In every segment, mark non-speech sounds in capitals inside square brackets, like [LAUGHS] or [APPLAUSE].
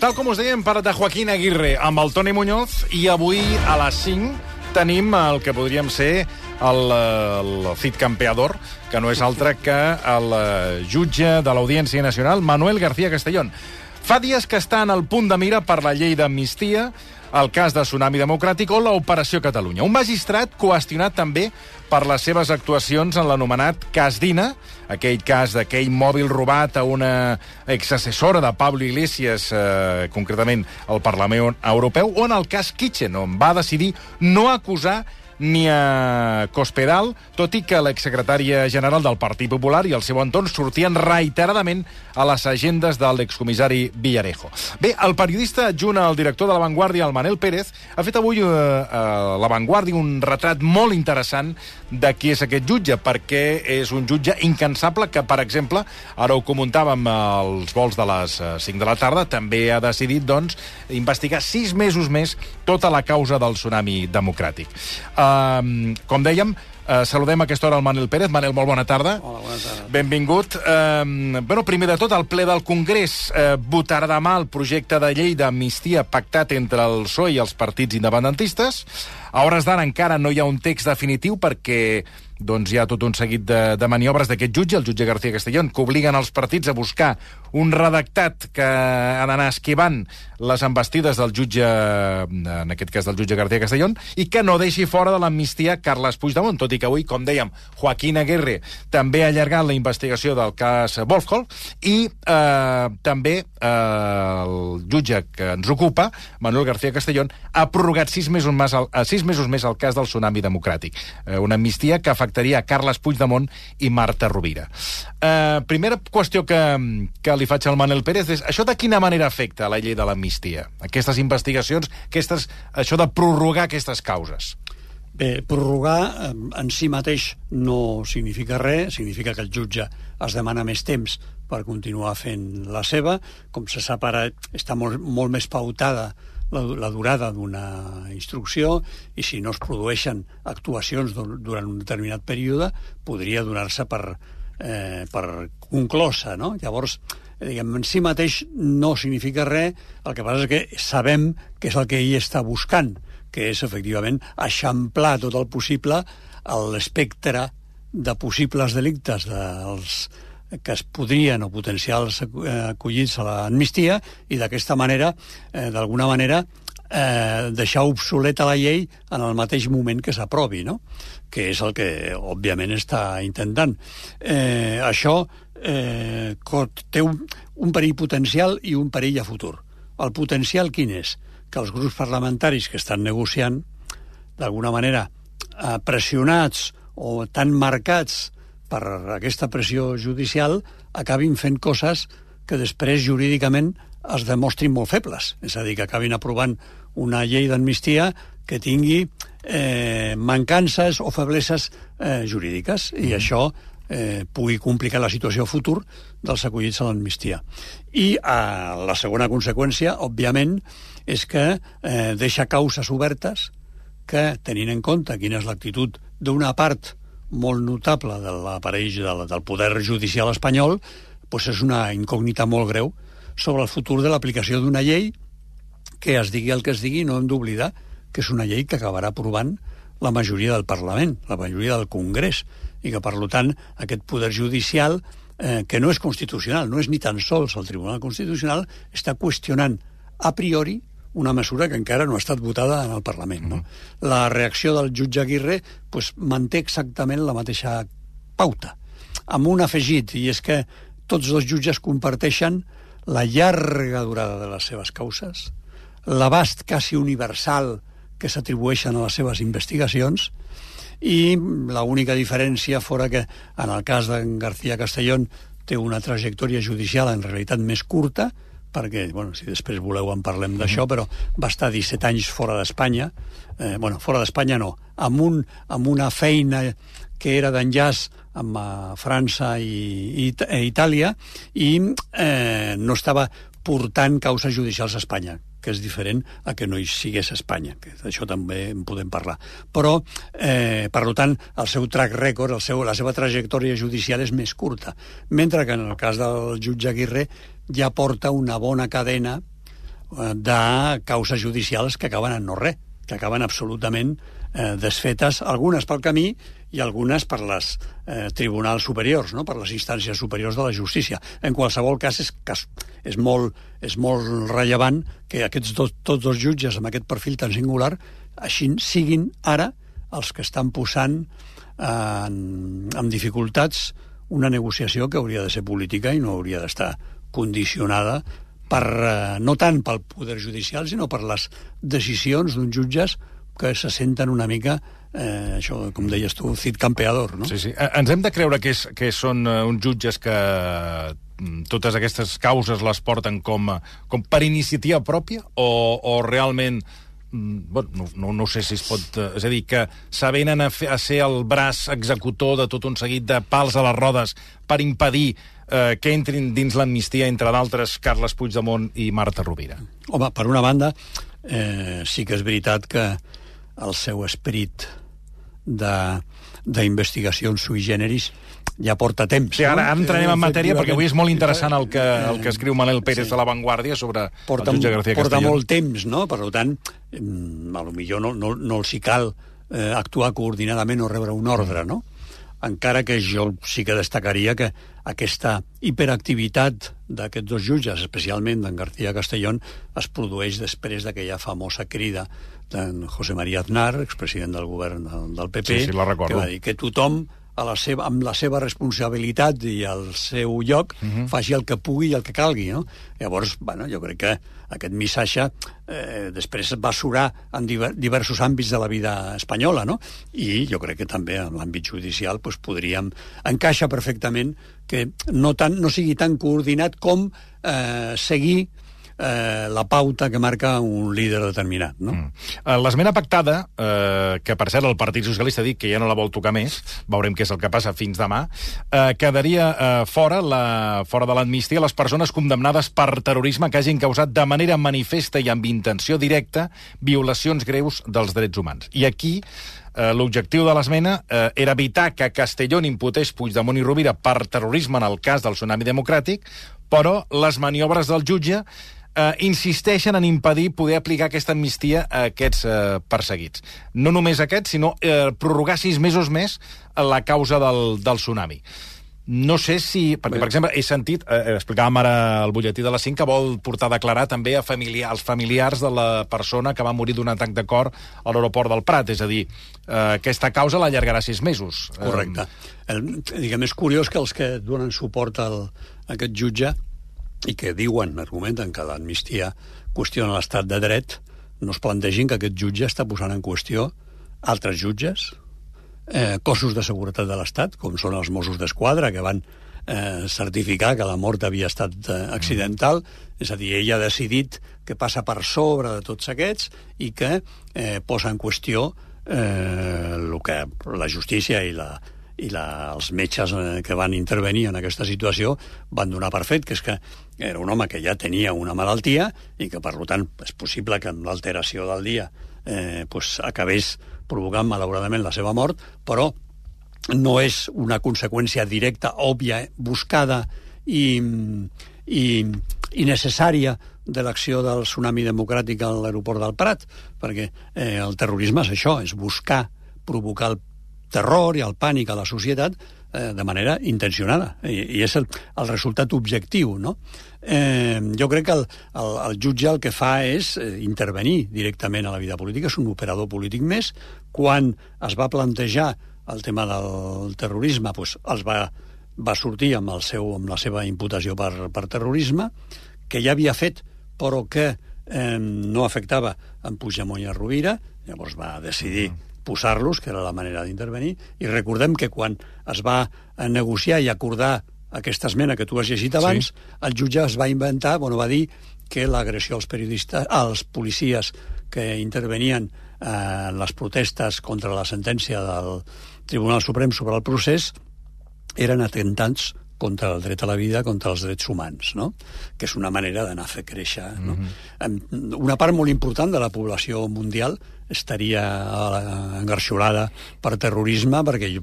Tal com us dèiem, parlat de Joaquín Aguirre amb el Toni Muñoz i avui a les 5 tenim el que podríem ser el, el Cid Campeador, que no és altre que el jutge de l'Audiència Nacional, Manuel García Castellón. Fa dies que està en el punt de mira per la llei d'amnistia, el cas de Tsunami Democràtic o l'Operació Catalunya. Un magistrat qüestionat també per les seves actuacions en l'anomenat cas Dina, aquell cas d'aquell mòbil robat a una exassessora de Pablo Iglesias, eh, concretament al Parlament Europeu, o en el cas Kitchen, on va decidir no acusar ni a Cospedal, tot i que l'exsecretària general del Partit Popular i el seu entorn sortien reiteradament a les agendes de l'excomissari Villarejo. Bé, el periodista adjunt al director de La Vanguardia, el Manel Pérez, ha fet avui eh, a La Vanguardia un retrat molt interessant de qui és aquest jutge, perquè és un jutge incansable que, per exemple, ara ho comentàvem als vols de les 5 eh, de la tarda, també ha decidit, doncs, investigar sis mesos més tota la causa del tsunami democràtic. Uh, com dèiem, Uh, saludem a aquesta hora el Manel Pérez. Manel, molt bona tarda. Hola, tarda. Benvingut. Uh, bueno, primer de tot, el ple del Congrés uh, votarà demà el projecte de llei d'amnistia pactat entre el PSOE i els partits independentistes. A hores d'ara encara no hi ha un text definitiu perquè doncs hi ha tot un seguit de, de maniobres d'aquest jutge, el jutge García Castellón, que obliguen els partits a buscar un redactat que ha d'anar esquivant les embestides del jutge, en aquest cas del jutge García Castellón, i que no deixi fora de l'amnistia Carles Puigdemont, tot i que avui, com dèiem, Joaquín Aguirre també ha allargat la investigació del cas Wolfhall, i eh, també eh, el jutge que ens ocupa, Manuel García Castellón, ha prorrogat sis mesos més el, eh, sis mesos més el cas del tsunami democràtic. Eh, una amnistia que afectaria a Carles Puigdemont i Marta Rovira. Eh, primera qüestió que, que li faig al Manel Pérez és això de quina manera afecta la llei de l'amnistia? Aquestes investigacions, aquestes, això de prorrogar aquestes causes. Bé, prorrogar en si mateix no significa res, significa que el jutge es demana més temps per continuar fent la seva. Com se sap ara, està molt, molt més pautada la, la durada d'una instrucció i si no es produeixen actuacions durant un determinat període podria donar-se per, eh, per conclosa, no? Llavors, eh, diguem, en si mateix no significa res, el que passa és que sabem que és el que ell està buscant, que és, efectivament, eixamplar tot el possible l'espectre de possibles delictes dels que es podrien o potencials acollits a l'amnistia i d'aquesta manera, eh, d'alguna manera, eh, deixar obsoleta la llei en el mateix moment que s'aprovi, no? que és el que, òbviament, està intentant. Eh, això eh, té un, un perill potencial i un perill a futur. El potencial quin és? Que els grups parlamentaris que estan negociant, d'alguna manera, eh, pressionats o tan marcats per aquesta pressió judicial, acabin fent coses que després jurídicament es demostrin molt febles. És a dir, que acabin aprovant una llei d'amnistia que tingui eh, mancances o febleses eh, jurídiques i mm. això eh, pugui complicar la situació futur dels acollits a l'amnistia. I eh, la segona conseqüència, òbviament, és que eh, deixa causes obertes que, tenint en compte quina és l'actitud d'una part molt notable de l'aparell del, del poder judicial espanyol, doncs és una incògnita molt greu sobre el futur de l'aplicació d'una llei que es digui el que es digui, no hem d'oblidar que és una llei que acabarà aprovant la majoria del Parlament, la majoria del Congrés, i que, per tant, aquest poder judicial, eh, que no és constitucional, no és ni tan sols el Tribunal Constitucional, està qüestionant a priori una mesura que encara no ha estat votada en el Parlament. No? Mm. La reacció del jutge Aguirre pues, manté exactament la mateixa pauta, amb un afegit, i és que tots dos jutges comparteixen la llarga durada de les seves causes, l'abast quasi universal que s'atribueixen a les seves investigacions i l'única diferència fora que en el cas d'en García Castellón té una trajectòria judicial en realitat més curta, perquè, bueno, si després voleu en parlem d'això, però va estar 17 anys fora d'Espanya, eh, bueno, fora d'Espanya no, amb, un, amb una feina que era d'enllaç amb uh, França i, i, i Itàlia i eh, no estava portant causes judicials a Espanya que és diferent a que no hi sigués Espanya, que d'això també en podem parlar. Però, eh, per tant, el seu track record, el seu, la seva trajectòria judicial és més curta, mentre que en el cas del jutge Aguirre ja porta una bona cadena eh, de causes judicials que acaben en no res, que acaben absolutament eh, desfetes, algunes pel camí i algunes per les eh, tribunals superiors, no? per les instàncies superiors de la justícia. En qualsevol cas, és, cas, és, molt, és molt rellevant que aquests dos, tots dos jutges amb aquest perfil tan singular així siguin ara els que estan posant eh, en, en dificultats una negociació que hauria de ser política i no hauria d'estar condicionada per, eh, no tant pel poder judicial, sinó per les decisions d'uns jutges que se senten una mica eh, això, com deies tu, cit campeador, no? Sí, sí. Eh, ens hem de creure que, és, que són uh, uns jutges que mm, totes aquestes causes les porten com, com per iniciativa pròpia o, o realment mm, bueno, no, no, no sé si es pot... Eh, és a dir, que s'avenen a, fer, a ser el braç executor de tot un seguit de pals a les rodes per impedir eh, que entrin dins l'amnistia, entre d'altres, Carles Puigdemont i Marta Rovira. Home, per una banda, eh, sí que és veritat que el seu esperit d'investigacions sui generis ja porta temps. Sí, ara, ara entrarem en matèria perquè avui és molt interessant el que, el que escriu Manel Pérez sí. de La Vanguardia sobre porta, el jutge García porta Castellón. molt temps, no? Per tant, mm, a lo millor no, no, no els hi cal eh, actuar coordinadament o rebre un ordre, no? encara que jo sí que destacaria que aquesta hiperactivitat d'aquests dos jutges, especialment d'en García Castellón, es produeix després d'aquella famosa crida d'en José María Aznar, expresident del govern del PP, sí, sí, la que va dir que tothom a la seva, amb la seva responsabilitat i al seu lloc uh -huh. faci el que pugui i el que calgui. No? Llavors, bueno, jo crec que aquest missatge eh, després va surar en diver, diversos àmbits de la vida espanyola, no? i jo crec que també en l'àmbit judicial pues, podríem... encaixa perfectament que no, tan, no sigui tan coordinat com eh, seguir eh, la pauta que marca un líder determinat. No? Mm. Eh, l'esmena pactada, eh, que per cert el Partit Socialista ha dit que ja no la vol tocar més, veurem què és el que passa fins demà, eh, quedaria eh, fora, la, fora de l'amnistia les persones condemnades per terrorisme que hagin causat de manera manifesta i amb intenció directa violacions greus dels drets humans. I aquí eh, l'objectiu de l'esmena eh, era evitar que Castellón imputés Puigdemont i Rovira per terrorisme en el cas del tsunami democràtic, però les maniobres del jutge eh, insisteixen en impedir poder aplicar aquesta amnistia a aquests eh, perseguits. No només aquests, sinó eh, prorrogar sis mesos més la causa del, del tsunami. No sé si... Perquè, per exemple, he sentit, eh, explicàvem ara el butlletí de la 5, que vol portar a declarar també a familiar, als familiars de la persona que va morir d'un atac de cor a l'aeroport del Prat. És a dir, eh, aquesta causa l'allargarà sis mesos. Correcte. El, diguem, és curiós que els que donen suport al, a aquest jutge i que diuen, argumenten que l'amnistia qüestiona l'estat de dret, no es plantegin que aquest jutge està posant en qüestió altres jutges, eh, cossos de seguretat de l'Estat, com són els Mossos d'Esquadra, que van eh, certificar que la mort havia estat eh, accidental, és a dir, ell ha decidit que passa per sobre de tots aquests i que eh, posa en qüestió eh, el que la justícia i la, i la, els metges eh, que van intervenir en aquesta situació van donar per fet que és que era un home que ja tenia una malaltia i que, per tant, és possible que amb l'alteració del dia eh, pues, acabés provocant, malauradament, la seva mort, però no és una conseqüència directa, òbvia, buscada i, i, i necessària de l'acció del tsunami democràtic a l'aeroport del Prat, perquè eh, el terrorisme és això, és buscar provocar el terror i el pànic a la societat eh, de manera intencionada. I, i és el, el resultat objectiu, no? Eh, jo crec que el, el, el jutge el que fa és eh, intervenir directament a la vida política, és un operador polític més. Quan es va plantejar el tema del terrorisme, doncs els va, va sortir amb, el seu, amb la seva imputació per, per terrorisme, que ja havia fet, però que eh, no afectava en Puigdemont i a Rovira, llavors va decidir mm posar-los, que era la manera d'intervenir, i recordem que quan es va negociar i acordar aquesta esmena que tu has llegit abans, sí. el jutge es va inventar, bueno, va dir que l'agressió als periodistes, als policies que intervenien eh, en les protestes contra la sentència del Tribunal Suprem sobre el procés eren atentats contra el dret a la vida, contra els drets humans, no? que és una manera d'anar a fer créixer. No? Mm -hmm. Una part molt important de la població mundial estaria engarxolada per terrorisme, perquè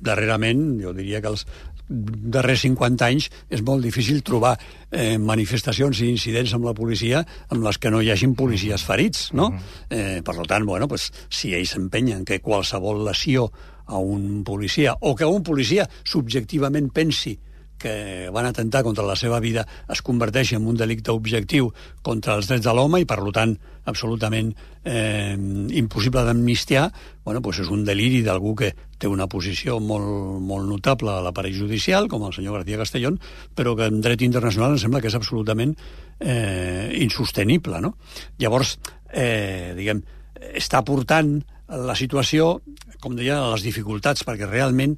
darrerament, jo diria que els, darrers 50 anys és molt difícil trobar eh, manifestacions i incidents amb la policia amb les que no hi hagin policies ferits, no? -huh. eh, per tant, bueno, pues, si ells s'empenyen que qualsevol lesió a un policia, o que un policia subjectivament pensi que van atentar contra la seva vida es converteix en un delicte objectiu contra els drets de l'home i, per tant, absolutament eh, impossible d'amnistiar, bueno, pues és un deliri d'algú que té una posició molt, molt notable a l'aparell judicial, com el senyor García Castellón, però que en dret internacional em sembla que és absolutament eh, insostenible. No? Llavors, eh, diguem, està portant la situació, com deia, a les dificultats, perquè realment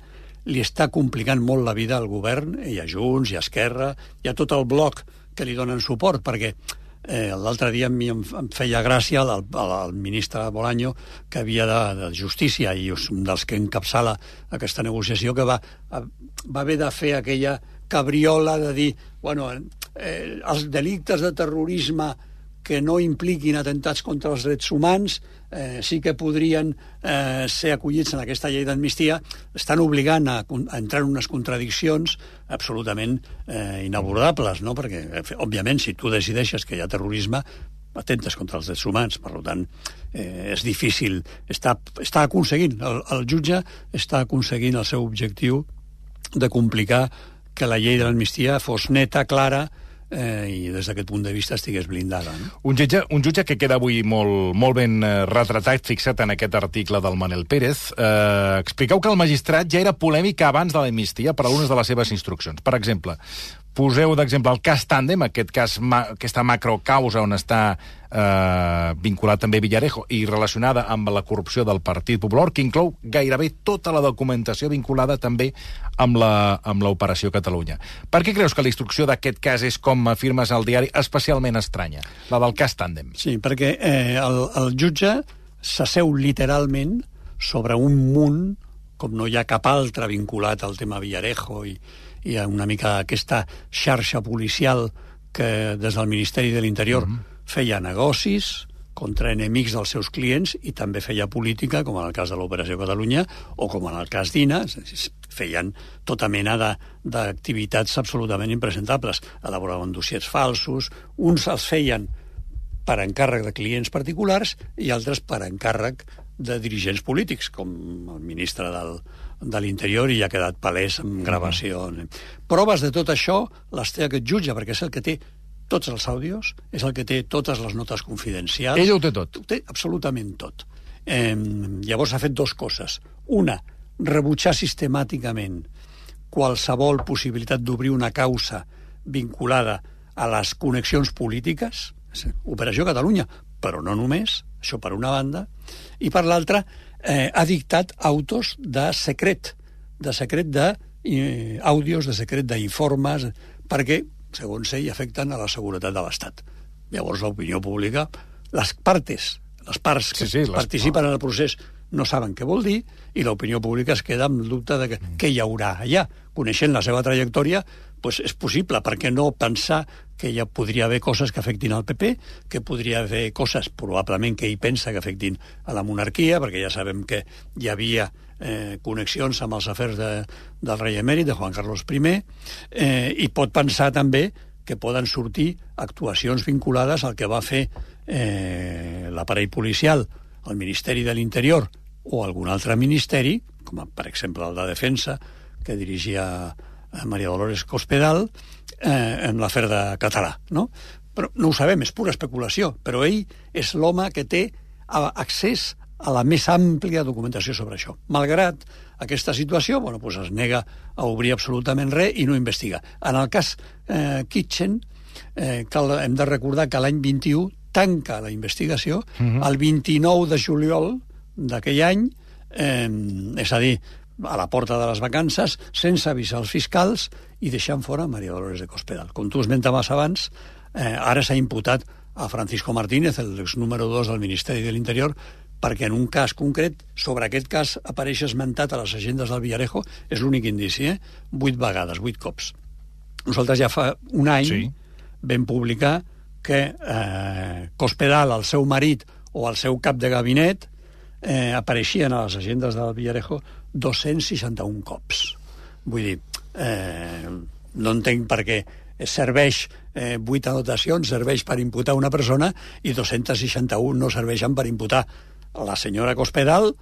li està complicant molt la vida al govern, i a Junts, i a Esquerra, i a tot el bloc que li donen suport, perquè eh, l'altre dia mi em, em feia gràcia el, el, el ministre Bolaño, que havia de, de Justícia, i és un dels que encapçala aquesta negociació, que va, va haver de fer aquella cabriola de dir, bueno, eh, els delictes de terrorisme que no impliquin atentats contra els drets humans eh, sí que podrien eh, ser acollits en aquesta llei d'amnistia, estan obligant a, a entrar en unes contradiccions absolutament eh, inabordables, no? perquè, òbviament, si tu decideixes que hi ha terrorisme, atentes contra els drets humans, per tant, eh, és difícil. Està, està aconseguint, el, el jutge està aconseguint el seu objectiu de complicar que la llei de l'amnistia fos neta, clara, eh, i des d'aquest punt de vista estigués blindada. No? Un, jutge, un jutge que queda avui molt, molt ben eh, retratat, fixat en aquest article del Manel Pérez. Eh, expliqueu que el magistrat ja era polèmic abans de l'amnistia per algunes de les seves instruccions. Per exemple, Poseu d'exemple el cas Tàndem, aquest cas, ma, aquesta macrocausa on està eh, vinculat també Villarejo i relacionada amb la corrupció del Partit Popular, que inclou gairebé tota la documentació vinculada també amb l'operació Catalunya. Per què creus que la instrucció d'aquest cas és, com afirmes al diari, especialment estranya, la del cas Tàndem? Sí, perquè eh, el, el jutge s'asseu literalment sobre un munt com no hi ha cap altre vinculat al tema Villarejo i, hi ha una mica aquesta xarxa policial que des del Ministeri de l'Interior mm -hmm. feia negocis contra enemics dels seus clients i també feia política, com en el cas de l'Operació Catalunya o com en el cas d'INA, feien tota mena d'activitats absolutament impresentables. Elaboraven dossiers falsos, uns els feien per encàrrec de clients particulars i altres per encàrrec de dirigents polítics, com el ministre del, de l'Interior i ha quedat palès amb gravació. Mm -hmm. Proves de tot això les té aquest jutge, perquè és el que té tots els àudios, és el que té totes les notes confidencials. Ell ho té tot. Ho té absolutament tot. Eh, llavors ha fet dues coses. Una, rebutjar sistemàticament qualsevol possibilitat d'obrir una causa vinculada a les connexions polítiques, Operació Catalunya, però no només, això per una banda, i per l'altra, eh, ha dictat autos de secret, de secret de eh, de secret d'informes, perquè, segons ell, afecten a la seguretat de l'Estat. Llavors, l'opinió pública, les partes, les parts que sí, sí, les... participen en el procés no saben què vol dir i l'opinió pública es queda amb dubte de que, mm. què hi haurà allà. Coneixent la seva trajectòria, pues és possible, perquè no pensar que ja podria haver coses que afectin al PP, que podria haver coses, probablement, que ell pensa que afectin a la monarquia, perquè ja sabem que hi havia eh, connexions amb els afers de, del rei emèrit, de Juan Carlos I, eh, i pot pensar també que poden sortir actuacions vinculades al que va fer eh, l'aparell policial, el Ministeri de l'Interior o algun altre ministeri, com per exemple el de Defensa, que dirigia Maria Dolores Cospedal, eh, en l'afer de català, no? Però no ho sabem, és pura especulació, però ell és l'home que té accés a la més àmplia documentació sobre això. Malgrat aquesta situació, bueno, pues es nega a obrir absolutament res i no investiga. En el cas eh, Kitchen, eh, cal, hem de recordar que l'any 21 tanca la investigació, mhm. -huh. el 29 de juliol d'aquell any, eh, és a dir, a la porta de les vacances, sense avisar els fiscals i deixant fora Maria Dolores de Cospedal. Com tu esmentaves abans, eh, ara s'ha imputat a Francisco Martínez, el número 2 del Ministeri de l'Interior, perquè en un cas concret, sobre aquest cas apareix esmentat a les agendes del Villarejo, és l'únic indici, eh? Vuit vegades, vuit cops. Nosaltres ja fa un any sí. vam publicar que eh, Cospedal, el seu marit o el seu cap de gabinet, eh, apareixien a les agendes del Villarejo 261 cops. Vull dir, eh, no entenc per què serveix eh, 8 anotacions, serveix per imputar una persona i 261 no serveixen per imputar la senyora Cospedal,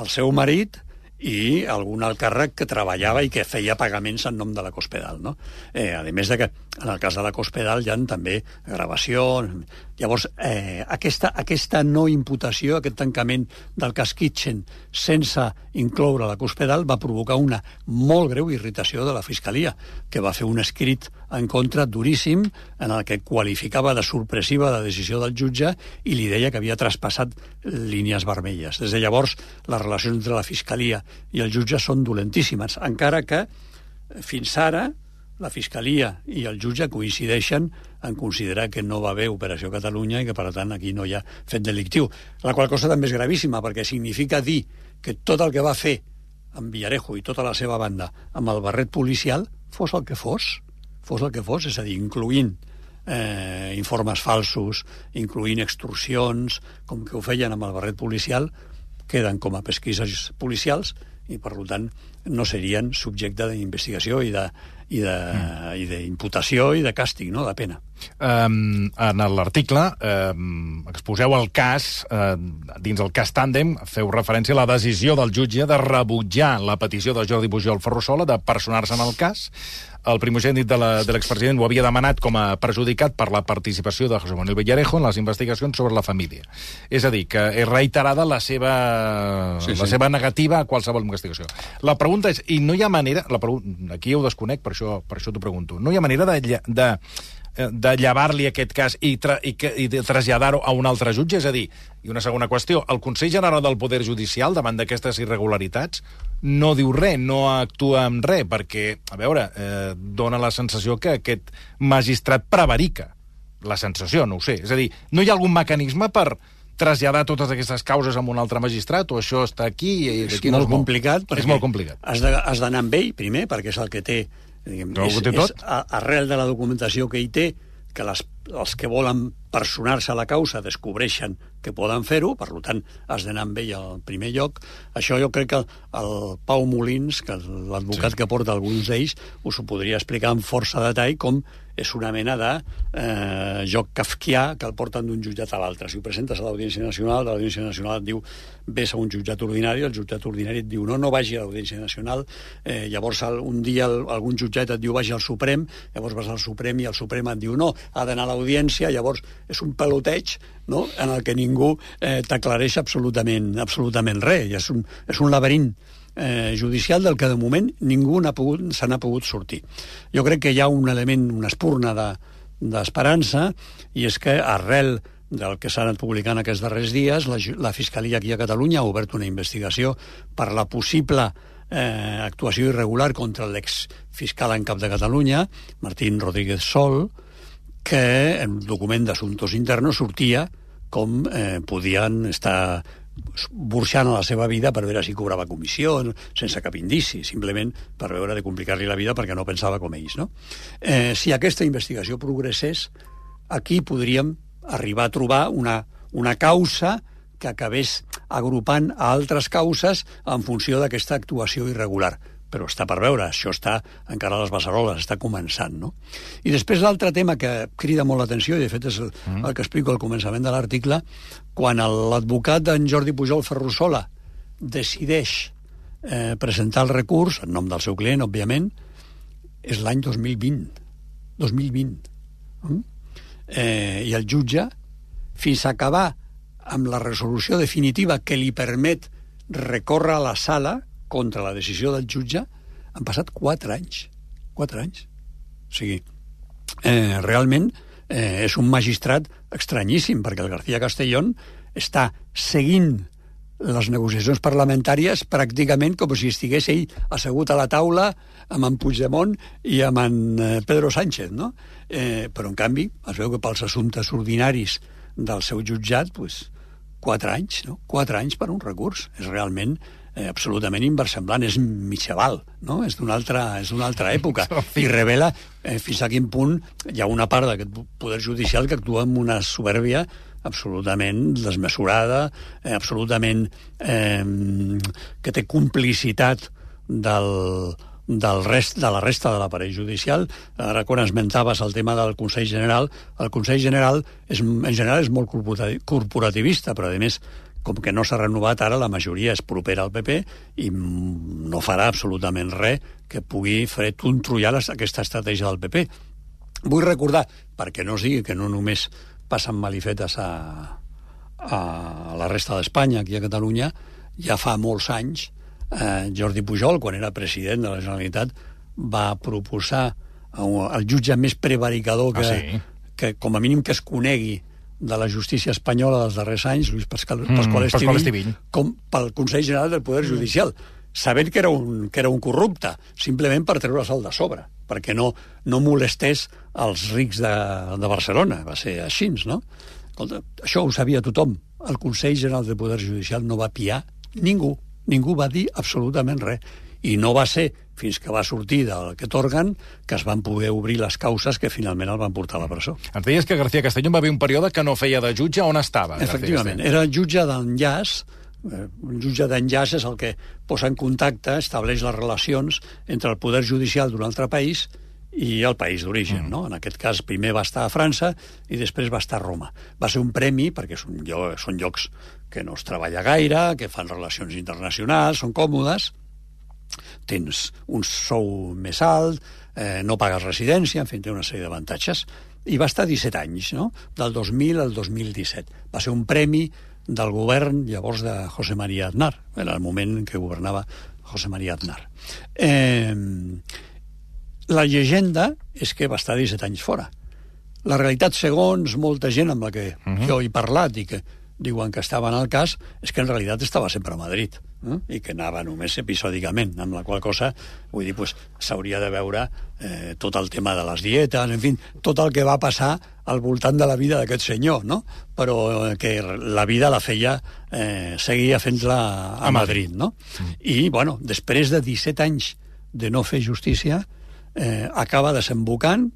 el seu marit i algun alt càrrec que treballava i que feia pagaments en nom de la Cospedal. No? Eh, a més de que en el cas de la Cospedal hi ha també gravacions... Llavors, eh, aquesta, aquesta no imputació, aquest tancament del cas Kitchen sense incloure la Cospedal va provocar una molt greu irritació de la Fiscalia, que va fer un escrit en contra duríssim en el que qualificava de sorpressiva la decisió del jutge i li deia que havia traspassat línies vermelles. Des de llavors, les relacions entre la Fiscalia i el jutge són dolentíssimes, encara que fins ara la Fiscalia i el jutge coincideixen en considerar que no va haver Operació Catalunya i que, per tant, aquí no hi ha fet delictiu. La qual cosa també és gravíssima, perquè significa dir que tot el que va fer en Villarejo i tota la seva banda amb el barret policial fos el que fos, fos el que fos, és a dir, incluint eh, informes falsos, incluint extorsions, com que ho feien amb el barret policial, queden com a pesquises policials i, per tant, no serien subjecte d'investigació i de, i d'imputació mm. i, i de càstig, no?, de pena. Um, en l'article um, exposeu el cas, uh, dins el cas Tàndem, feu referència a la decisió del jutge de rebutjar la petició de Jordi Pujol Ferrusola de personar-se en el cas. El primogènit de l'expresident ho havia demanat com a perjudicat per la participació de José Manuel Villarejo en les investigacions sobre la família. És a dir, que és reiterada la seva, sí, la sí. seva negativa a qualsevol investigació. La pregunta és, i no hi ha manera, la aquí ho desconec, per això, per això t'ho pregunto, no hi ha manera de, de Eh, de llevar-li aquest cas i, tra i, i traslladar-ho a un altre jutge? És a dir, i una segona qüestió, el Consell General del Poder Judicial, davant d'aquestes irregularitats, no diu res, no actua amb res, perquè, a veure, eh, dona la sensació que aquest magistrat prevarica. La sensació, no ho sé. És a dir, no hi ha algun mecanisme per traslladar totes aquestes causes a un altre magistrat o això està aquí i és molt no complicat és molt complicat has d'anar amb ell primer perquè és el que té Diguem, no és, és, arrel de la documentació que hi té, que les, els que volen personar-se a la causa descobreixen que poden fer-ho, per tant, has d'anar amb ell al primer lloc. Això jo crec que el Pau Molins, que l'advocat sí. que porta alguns d'ells, us ho podria explicar amb força detall com és una mena de eh, joc kafkià que el porten d'un jutjat a l'altre. Si ho presentes a l'Audiència Nacional, l'Audiència Nacional et diu vés a un jutjat ordinari, el jutjat ordinari et diu no, no vagi a l'Audiència Nacional, eh, llavors un dia el, algun jutjat et diu vagi al Suprem, llavors vas al Suprem i el Suprem et diu no, ha d'anar a l'Audiència, llavors és un peloteig no? en el que ningú eh, t'aclareix absolutament, absolutament res, és un, és un laberint eh, judicial del que de moment ningú n'ha pogut, se n'ha pogut sortir. Jo crec que hi ha un element, una espurna d'esperança, de, i és que arrel del que s'ha anat publicant aquests darrers dies, la, la Fiscalia aquí a Catalunya ha obert una investigació per la possible eh, actuació irregular contra l'exfiscal en cap de Catalunya, Martín Rodríguez Sol, que en un document d'assumptos internos sortia com eh, podien estar burxant a la seva vida per veure si cobrava comissió, sense cap indici, simplement per veure de complicar-li la vida perquè no pensava com ells. No? Eh, si aquesta investigació progressés, aquí podríem arribar a trobar una, una causa que acabés agrupant a altres causes en funció d'aquesta actuació irregular però està per veure, això està encara a les beceroles, està començant, no? I després l'altre tema que crida molt l'atenció, i de fet és el, mm. el que explico al començament de l'article, quan l'advocat d'en Jordi Pujol Ferrusola decideix eh, presentar el recurs, en nom del seu client, òbviament, és l'any 2020. 2020. Mm? Eh, I el jutge, fins a acabar amb la resolució definitiva que li permet recórrer a la sala, contra la decisió del jutge han passat quatre anys. Quatre anys. O sigui, eh, realment eh, és un magistrat estranyíssim, perquè el García Castellón està seguint les negociacions parlamentàries pràcticament com si estigués ell assegut a la taula amb en Puigdemont i amb en eh, Pedro Sánchez, no? Eh, però, en canvi, es veu que pels assumptes ordinaris del seu jutjat, pues, quatre anys, no? Quatre anys per un recurs. És realment eh, absolutament inversemblant, és mitjaval, no? és d'una altra, és altra època, i revela eh, fins a quin punt hi ha una part d'aquest poder judicial que actua amb una soberbia absolutament desmesurada, eh, absolutament eh, que té complicitat del, del rest, de la resta de l'aparell judicial. Ara, quan esmentaves el tema del Consell General, el Consell General és, en general és molt corporativista, però a més com que no s'ha renovat ara, la majoria és propera al PP i no farà absolutament res que pugui fer trullar aquesta estratègia del PP. Vull recordar, perquè no sigui que no només passen malifetes a, a la resta d'Espanya, aquí a Catalunya, ja fa molts anys, eh, Jordi Pujol, quan era president de la Generalitat, va proposar al jutge més prevaricador que, ah, sí? que com a mínim que es conegui de la justícia espanyola dels darrers anys, Luis Pascal, mm, Pasqual, Estivill, Estivill, com pel Consell General del Poder Judicial, sabent que era un, que era un corrupte, simplement per treure el de sobre, perquè no, no molestés els rics de, de Barcelona. Va ser així, no? Escolta, això ho sabia tothom. El Consell General del Poder Judicial no va piar ningú. Ningú va dir absolutament res. I no va ser fins que va sortir del que torguen que es van poder obrir les causes que finalment el van portar a la presó. Ens deies que García Castellón va haver un període que no feia de jutge. On estava? Efectivament, era jutge d'enllaç, eh, un jutge d'enllaç és el que posa en contacte, estableix les relacions entre el poder judicial d'un altre país i el país d'origen, mm. no? En aquest cas, primer va estar a França i després va estar a Roma. Va ser un premi, perquè són, són llocs que no es treballa gaire, que fan relacions internacionals, són còmodes, tens un sou més alt, eh, no pagues residència, en fi, té una sèrie d'avantatges. I va estar 17 anys, no? del 2000 al 2017. Va ser un premi del govern llavors de José María Aznar, en el moment en què governava José María Aznar. Eh, la llegenda és que va estar 17 anys fora. La realitat, segons molta gent amb la que uh mhm. -huh. jo he parlat i que diuen que estava en el cas, és que en realitat estava sempre a Madrid eh? i que anava només episòdicament, amb la qual cosa, vull dir, pues, s'hauria de veure eh, tot el tema de les dietes, en fi, tot el que va passar al voltant de la vida d'aquest senyor, no? Però eh, que la vida la feia, eh, seguia fent-la a, a Madrid, no? Mm. I, bueno, després de 17 anys de no fer justícia, eh, acaba desembocant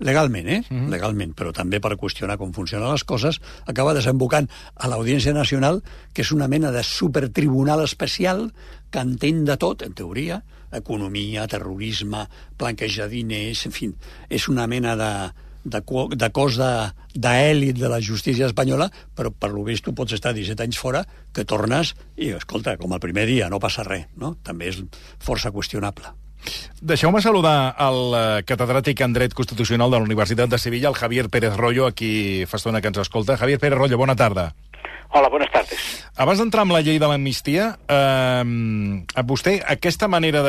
legalment, eh? Mm -hmm. legalment, però també per qüestionar com funcionen les coses, acaba desembocant a l'Audiència Nacional, que és una mena de supertribunal especial que entén de tot, en teoria, economia, terrorisme, planquejar diners, en fi, és una mena de, de, de cos d'èlit de, de la justícia espanyola, però per lo vist tu pots estar 17 anys fora, que tornes i, escolta, com el primer dia, no passa res, no? També és força qüestionable. Deixeu-me saludar el eh, catedràtic en dret constitucional de la Universitat de Sevilla, el Javier Pérez Rollo, aquí fa estona que ens escolta. Javier Pérez Rollo, bona tarda. Hola, buenas tardes. Abans d'entrar amb la llei de l'amnistia, eh, a vostè aquesta manera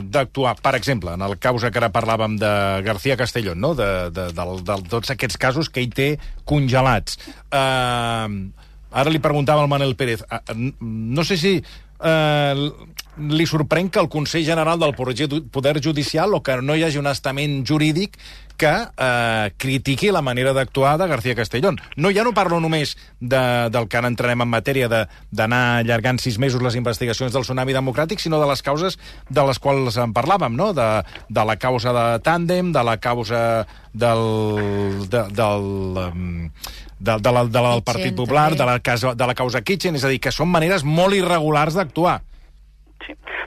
d'actuar, per exemple, en el causa que ara parlàvem de García Castellón, no? de, de, de, de, de tots aquests casos que ell té congelats, eh, ara li preguntava al Manel Pérez, eh, no sé si eh, li sorprèn que el Consell General del Poder Judicial o que no hi hagi un estament jurídic que eh, critiqui la manera d'actuar de García Castellón. No, ja no parlo només de, del que ara entrarem en matèria d'anar allargant sis mesos les investigacions del tsunami democràtic, sinó de les causes de les quals en parlàvem, no? de, de la causa de Tàndem, de la causa del... De, del de, de, la, de la del Partit Popular, de la, de la causa Kitchen, és a dir, que són maneres molt irregulars d'actuar.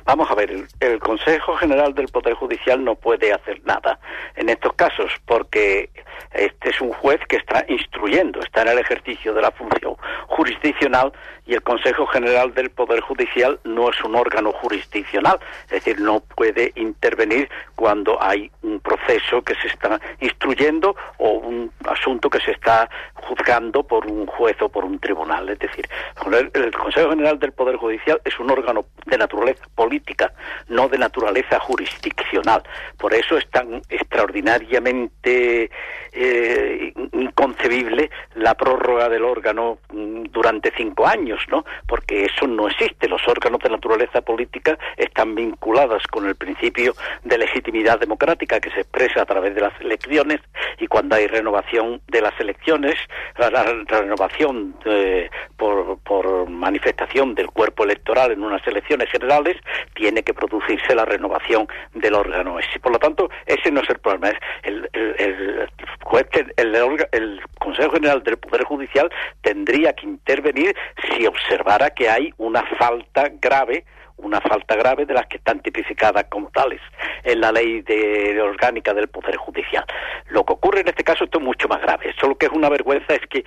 Vamos a ver, el, el, Consejo General del Poder Judicial no puede hacer nada en estos casos porque este es un juez que está instruyendo, está en el ejercicio de la función jurisdiccional y el Consejo General del Poder Judicial no es un órgano jurisdiccional, es decir, no puede intervenir cuando hay un proceso que se está instruyendo o un asunto que se está juzgando por un juez o por un tribunal. Es decir, el Consejo General del Poder Judicial es un órgano de naturaleza política, no de naturaleza jurisdiccional. Por eso es tan extraordinariamente eh, inconcebible la prórroga del órgano mm, durante cinco años ¿no? Porque eso no existe. Los órganos de naturaleza política están vinculados con el principio de legitimidad democrática que se expresa a través de las elecciones y cuando hay renovación de las elecciones, la, renovación por, por manifestación del cuerpo electoral en unas elecciones generales, tiene que producirse la renovación del órgano. Por lo tanto, ese no es el problema. El, el, el, el Consejo General del Poder Judicial tendría que intervenir si observara que hay una falta grave una falta grave de las que están tipificadas como tales en la ley de orgánica del Poder Judicial. Lo que ocurre en este caso esto es mucho más grave. Solo que es una vergüenza es que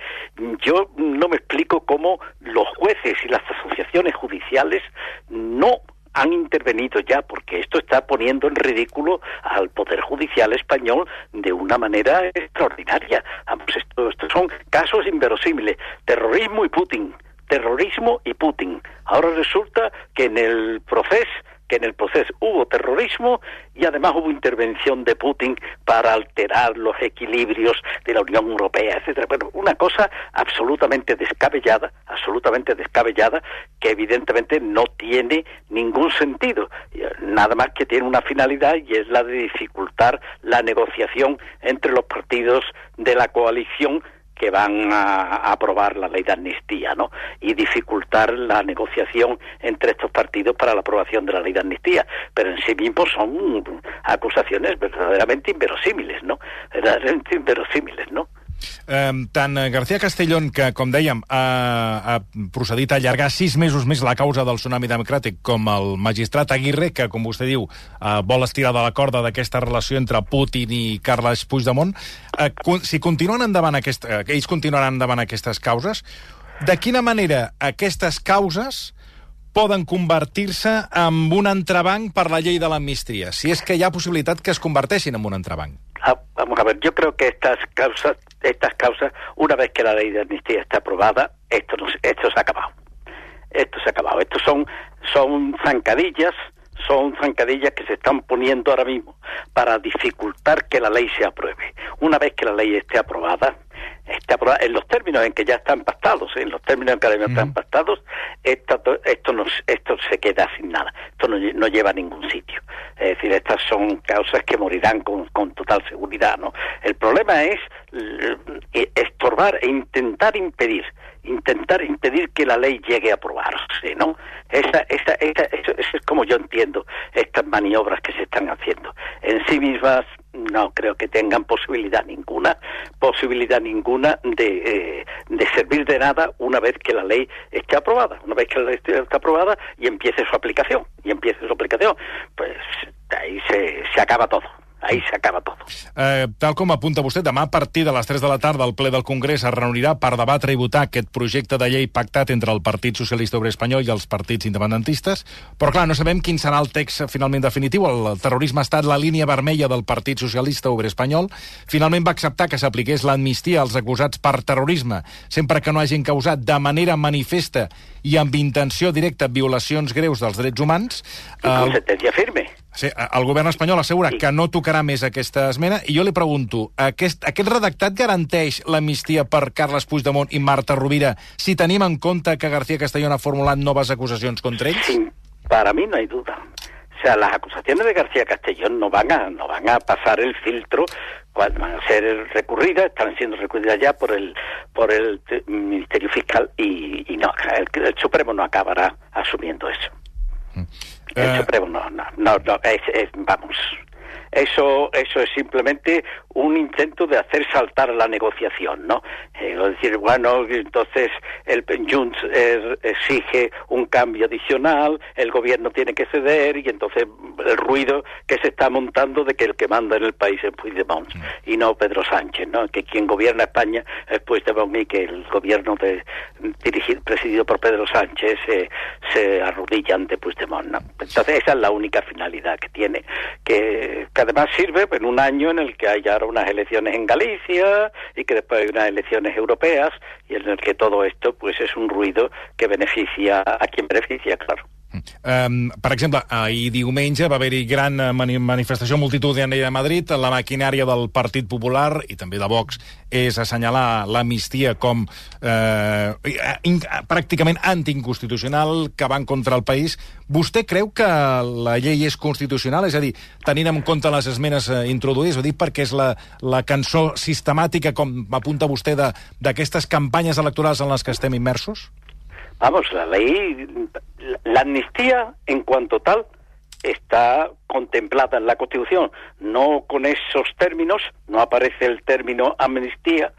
yo no me explico cómo los jueces y las asociaciones judiciales no han intervenido ya porque esto está poniendo en ridículo al Poder Judicial español de una manera extraordinaria. Vamos, estos son casos inverosímiles. Terrorismo y Putin. Terrorismo y Putin. Ahora resulta que en el proceso que en el proceso hubo terrorismo y además hubo intervención de Putin para alterar los equilibrios de la Unión Europea, etcétera. Bueno, una cosa absolutamente descabellada, absolutamente descabellada, que evidentemente no tiene ningún sentido, nada más que tiene una finalidad y es la de dificultar la negociación entre los partidos de la coalición que van a, aprobar la ley de amnistía, ¿no? Y dificultar la negociación entre estos partidos para la aprobación de la ley de amnistía. Pero en sí mismos son acusaciones verdaderamente inverosímiles, ¿no? Verdaderamente inverosímiles, ¿no? Eh, tant García Castellón, que, com dèiem, ha, ha procedit a allargar sis mesos més la causa del tsunami democràtic, com el magistrat Aguirre, que, com vostè diu, eh, vol estirar de la corda d'aquesta relació entre Putin i Carles Puigdemont, eh, si continuen endavant aquest, eh, ells continuaran endavant aquestes causes, de quina manera aquestes causes poden convertir-se en un entrebanc per la llei de l'amnistia, si és que hi ha possibilitat que es converteixin en un entrebanc. Vamos a ver, yo creo que estas causas, estas causas, una vez que la ley de amnistía está aprobada, esto, no, esto se ha acabado. Esto se ha acabado. Estos son, son zancadillas, son zancadillas que se están poniendo ahora mismo para dificultar que la ley se apruebe. Una vez que la ley esté aprobada, esté aprobada en los términos en que ya están pactados, en los términos en que ya están pactados, esto, esto, no, esto se queda sin nada, esto no, no, lleva a ningún sitio. Es decir, estas son causas que morirán con, con total seguridad. ¿no? El problema es eh, estorbar e intentar impedir intentar impedir que la ley llegue a aprobarse, ¿no? Esa, esa, esa, eso, eso, es como yo entiendo estas maniobras que se están haciendo. En sí mismas no creo que tengan posibilidad ninguna, posibilidad ninguna de, eh, servir de nada una vez que la ley esté aprobada, una vez que la ley esté aprobada y empiece su aplicación, y empiece su aplicación, pues ahí se, se acaba todo. Ahí s'acaba tot. Eh, tal com apunta vostè, demà a partir de les 3 de la tarda el ple del Congrés es reunirà per debatre i votar aquest projecte de llei pactat entre el Partit Socialista Obrer Espanyol i els partits independentistes, però clar, no sabem quin serà el text finalment definitiu. El terrorisme ha estat la línia vermella del Partit Socialista Obrer Espanyol. Finalment va acceptar que s'apliqués l'amnistia als acusats per terrorisme, sempre que no hagin causat de manera manifesta i amb intenció directa violacions greus dels drets humans. I con sentència firme. Sí, el govern espanyol assegura sí. que no tocarà més aquesta esmena i jo li pregunto, aquest, aquest redactat garanteix l'amnistia per Carles Puigdemont i Marta Rovira si tenim en compte que García Castellón ha formulat noves acusacions contra ells? Sí, para mí no hay duda. O sea, las acusaciones de García Castellón no van a, no van a pasar el filtro cuando van a ser recurridas, están siendo recurridas ya por el, por el Ministerio Fiscal y, y no, el, el Supremo no acabará asumiendo eso. Mm. El eh... Supremo no, no, no, no es, es, vamos, eso, eso es simplemente un intento de hacer saltar la negociación, ¿no? Eh, decir, bueno, entonces el Junts er, exige un cambio adicional, el gobierno tiene que ceder y entonces el ruido que se está montando de que el que manda en el país es Puigdemont mm. y no Pedro Sánchez, ¿no? Que quien gobierna España es Puigdemont y que el gobierno de, dirigido, presidido por Pedro Sánchez se, se arrodilla ante Puigdemont, ¿no? Entonces esa es la única finalidad que tiene, que, que además sirve en un año en el que haya unas elecciones en Galicia y que después hay unas elecciones europeas y en el que todo esto pues es un ruido que beneficia a quien beneficia, claro. Um, per exemple, ahir diumenge va haver-hi gran eh, mani manifestació multitudinària de Madrid. La maquinària del Partit Popular i també de Vox és assenyalar l'amnistia com eh, in, pràcticament antiinconstitucional que va en contra el país. Vostè creu que la llei és constitucional? És a dir, tenint en compte les esmenes eh, introduïdes, ho dic perquè és la, la cançó sistemàtica, com apunta vostè, d'aquestes campanyes electorals en les que estem immersos? Vamos, la ley, la amnistía en cuanto tal está contemplada en la Constitución, no con esos términos, no aparece el término amnistía,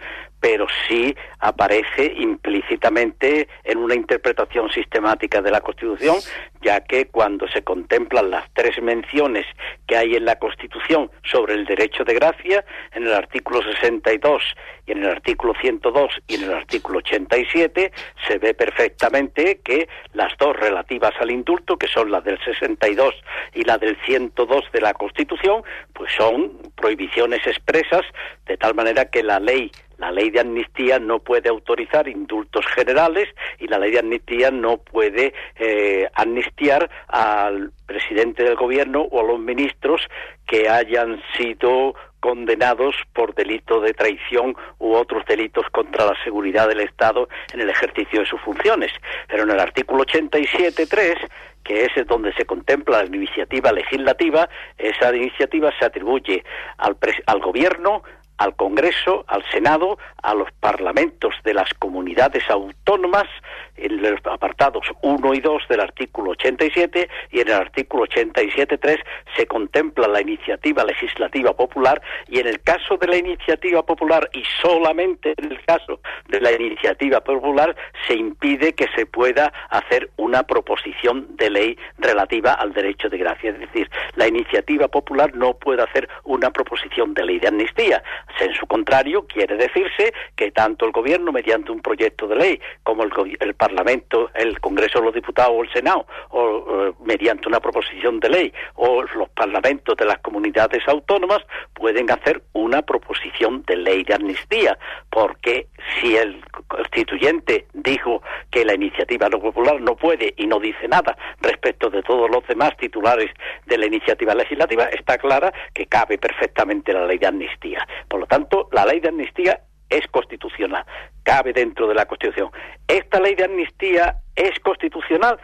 pero sí aparece implícitamente en una interpretación sistemática de la Constitución, ya que cuando se contemplan las tres menciones que hay en la Constitución sobre el derecho de gracia, en el artículo 62 y en el artículo 102 y en el artículo 87, se ve perfectamente que las dos relativas al indulto, que son las del 62 y la del 102 de la Constitución, pues son prohibiciones expresas, de tal manera que la ley la ley de amnistía no puede autorizar indultos generales y la ley de amnistía no puede eh, amnistiar al presidente del gobierno o a los ministros que hayan sido condenados por delito de traición u otros delitos contra la seguridad del Estado en el ejercicio de sus funciones. Pero en el artículo 87.3 que es donde se contempla la iniciativa legislativa, esa iniciativa se atribuye al, al gobierno, al Congreso, al Senado, a los parlamentos de las comunidades autónomas, en los apartados 1 y 2 del artículo 87 y en el artículo 87.3 se contempla la iniciativa legislativa popular y en el caso de la iniciativa popular y solamente en el caso de la iniciativa popular se impide que se pueda hacer una proposición de ley relativa al derecho de gracia. Es decir, la iniciativa popular no puede hacer una proposición de ley de amnistía. En su contrario, quiere decirse que tanto el Gobierno, mediante un proyecto de ley, como el, el Parlamento, el Congreso de los Diputados o el Senado, o mediante una proposición de ley, o los parlamentos de las comunidades autónomas, pueden hacer una proposición de ley de amnistía, porque si el constituyente dijo que la iniciativa no popular no puede y no dice nada respecto de todos los demás titulares de la iniciativa legislativa, está clara que cabe perfectamente la ley de amnistía. Por lo tanto, la ley de amnistía es constitucional, cabe dentro de la Constitución. ¿Esta ley de amnistía es constitucional?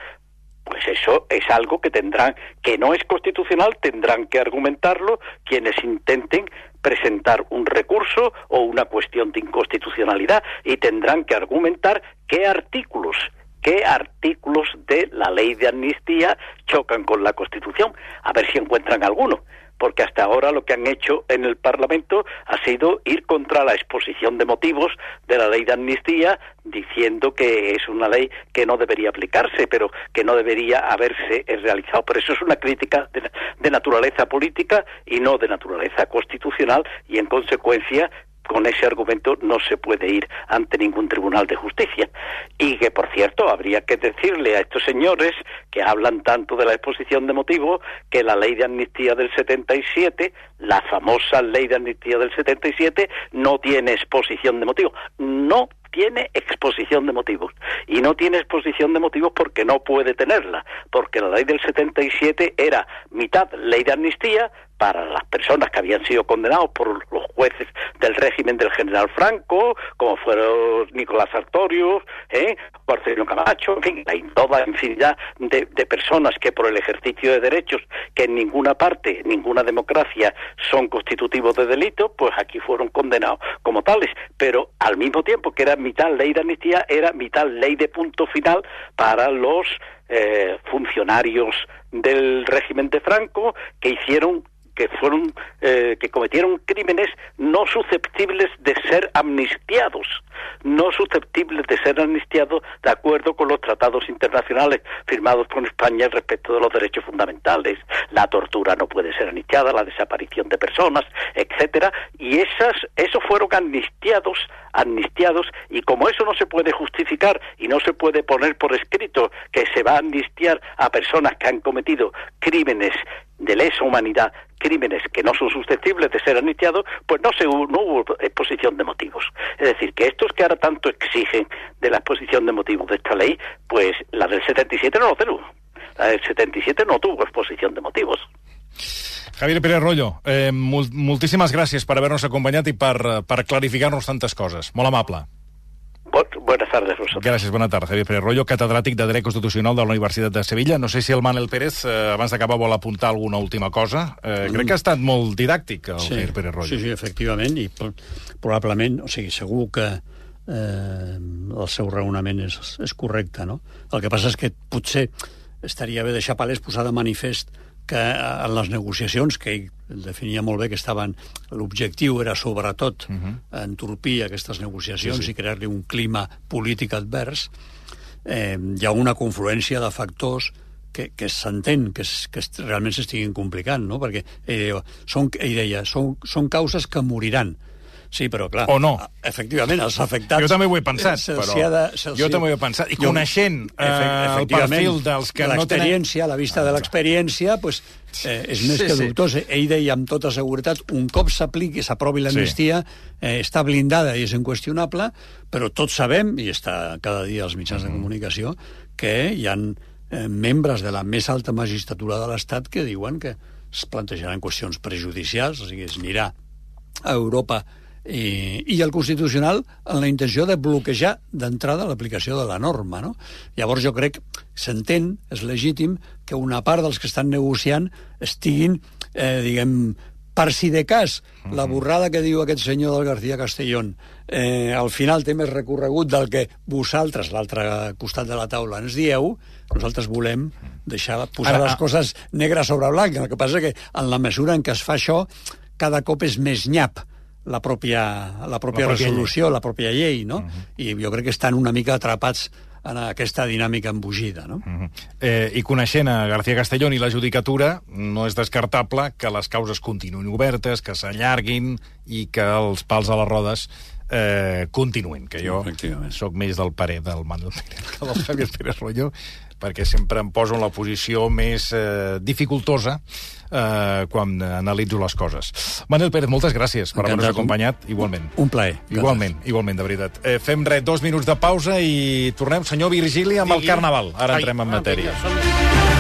Pues eso es algo que tendrán, que no es constitucional, tendrán que argumentarlo quienes intenten presentar un recurso o una cuestión de inconstitucionalidad y tendrán que argumentar qué artículos qué artículos de la ley de amnistía chocan con la Constitución, a ver si encuentran alguno porque hasta ahora lo que han hecho en el Parlamento ha sido ir contra la exposición de motivos de la ley de amnistía, diciendo que es una ley que no debería aplicarse, pero que no debería haberse realizado. Pero eso es una crítica de, de naturaleza política y no de naturaleza constitucional, y en consecuencia con ese argumento no se puede ir ante ningún tribunal de justicia. Y que, por cierto, habría que decirle a estos señores que hablan tanto de la exposición de motivos que la ley de amnistía del 77, la famosa ley de amnistía del 77, no tiene exposición de motivos. No tiene exposición de motivos. Y no tiene exposición de motivos porque no puede tenerla, porque la ley del 77 era mitad ley de amnistía, para las personas que habían sido condenados por los jueces del régimen del general Franco, como fueron Nicolás Sartorio, ¿eh? Camacho, en fin, hay toda infinidad de, personas que por el ejercicio de derechos que en ninguna parte, ninguna democracia son constitutivos de delito, pues aquí fueron condenados como tales. Pero al mismo tiempo que era mitad ley de amnistía, era mitad ley de punto final para los eh, funcionarios del régimen de Franco que hicieron que fueron eh, que cometieron crímenes no susceptibles de ser amnistiados, no susceptibles de ser amnistiados de acuerdo con los tratados internacionales firmados con España respecto de los derechos fundamentales. La tortura no puede ser amnistiada, la desaparición de personas, etcétera, y esas esos fueron amnistiados, amnistiados y como eso no se puede justificar y no se puede poner por escrito que se va a amnistiar a personas que han cometido crímenes de lesa humanidad crímenes que no son susceptibles de ser amnistiados, pues no, se, no hubo exposición de motivos. Es decir, que estos que ahora tanto exigen de la exposición de motivos de esta ley, pues la del 77 no lo tuvo. La del 77 no tuvo exposición de motivos. Javier Pérez Rollo, eh, moltíssimes gràcies per haver-nos acompanyat i per, per clarificar-nos tantes coses. Molt amable. Buenas tardes, vosotros. Gràcies, bona tarda. Javier Pérez Rollo, catedràtic de Dret Constitucional de la Universitat de Sevilla. No sé si el Manel Pérez, eh, abans d'acabar, vol apuntar alguna última cosa. Eh, crec que ha estat molt didàctic, el sí, Javier Pérez Rollo. Sí, sí, efectivament, i probablement, o sigui, segur que eh, el seu raonament és, és correcte, no? El que passa és que potser estaria bé deixar palès posar de manifest que en les negociacions, que ell definia molt bé que estaven... L'objectiu era, sobretot, uh -huh. entorpir aquestes negociacions sí, sí. i crear-li un clima polític advers, eh, hi ha una confluència de factors que, que s'entén que, es, que realment s'estiguin complicant, no? perquè ell, són, ell deia, són, són causes que moriran, Sí, però clar... O no. Efectivament, els afectats... Jo també ho he pensat, però... De, jo també ho he pensat. I coneixent jo, eh, el perfil dels que no tenen... L'experiència, a la vista de l'experiència, pues, eh, és més sí, que dubtós. Sí. Ell deia amb tota seguretat, un cop s'apliqui, s'aprovi l'amnistia, sí. eh, està blindada i és inqüestionable, però tots sabem, i està cada dia als mitjans mm. de comunicació, que hi han eh, membres de la més alta magistratura de l'Estat que diuen que es plantejaran qüestions prejudicials, o sigui, es anirà a Europa i, i el Constitucional en la intenció de bloquejar d'entrada l'aplicació de la norma. No? Llavors jo crec, s'entén, és legítim, que una part dels que estan negociant estiguin, eh, diguem, per si de cas, uh -huh. la borrada que diu aquest senyor del García Castellón eh, al final té més recorregut del que vosaltres, l'altre costat de la taula, ens dieu, nosaltres volem deixar posar Ara, les coses negres sobre blanc. El que passa que en la mesura en què es fa això, cada cop és més nyap la pròpia, la pròpia, la pròpia resolució, llei. la pròpia llei, no? Uh mhm. -huh. I jo crec que estan una mica atrapats en aquesta dinàmica embogida. No? Uh mhm. -huh. eh, I coneixent a García Castellón i la judicatura, no és descartable que les causes continuïn obertes, que s'allarguin i que els pals a les rodes eh, continuïn, que jo sóc més del parer del Manuel Pérez que [LAUGHS] del Javier Pérez Royo, perquè sempre em poso en la posició més eh, dificultosa eh, quan analitzo les coses. Manel Pérez, moltes gràcies per haver-nos acompanyat, igualment. Un plaer. Igualment, gràcies. igualment, de veritat. Eh, fem res, dos minuts de pausa i tornem, senyor Virgili, amb el Carnaval. Ara entrem en matèria. Ai,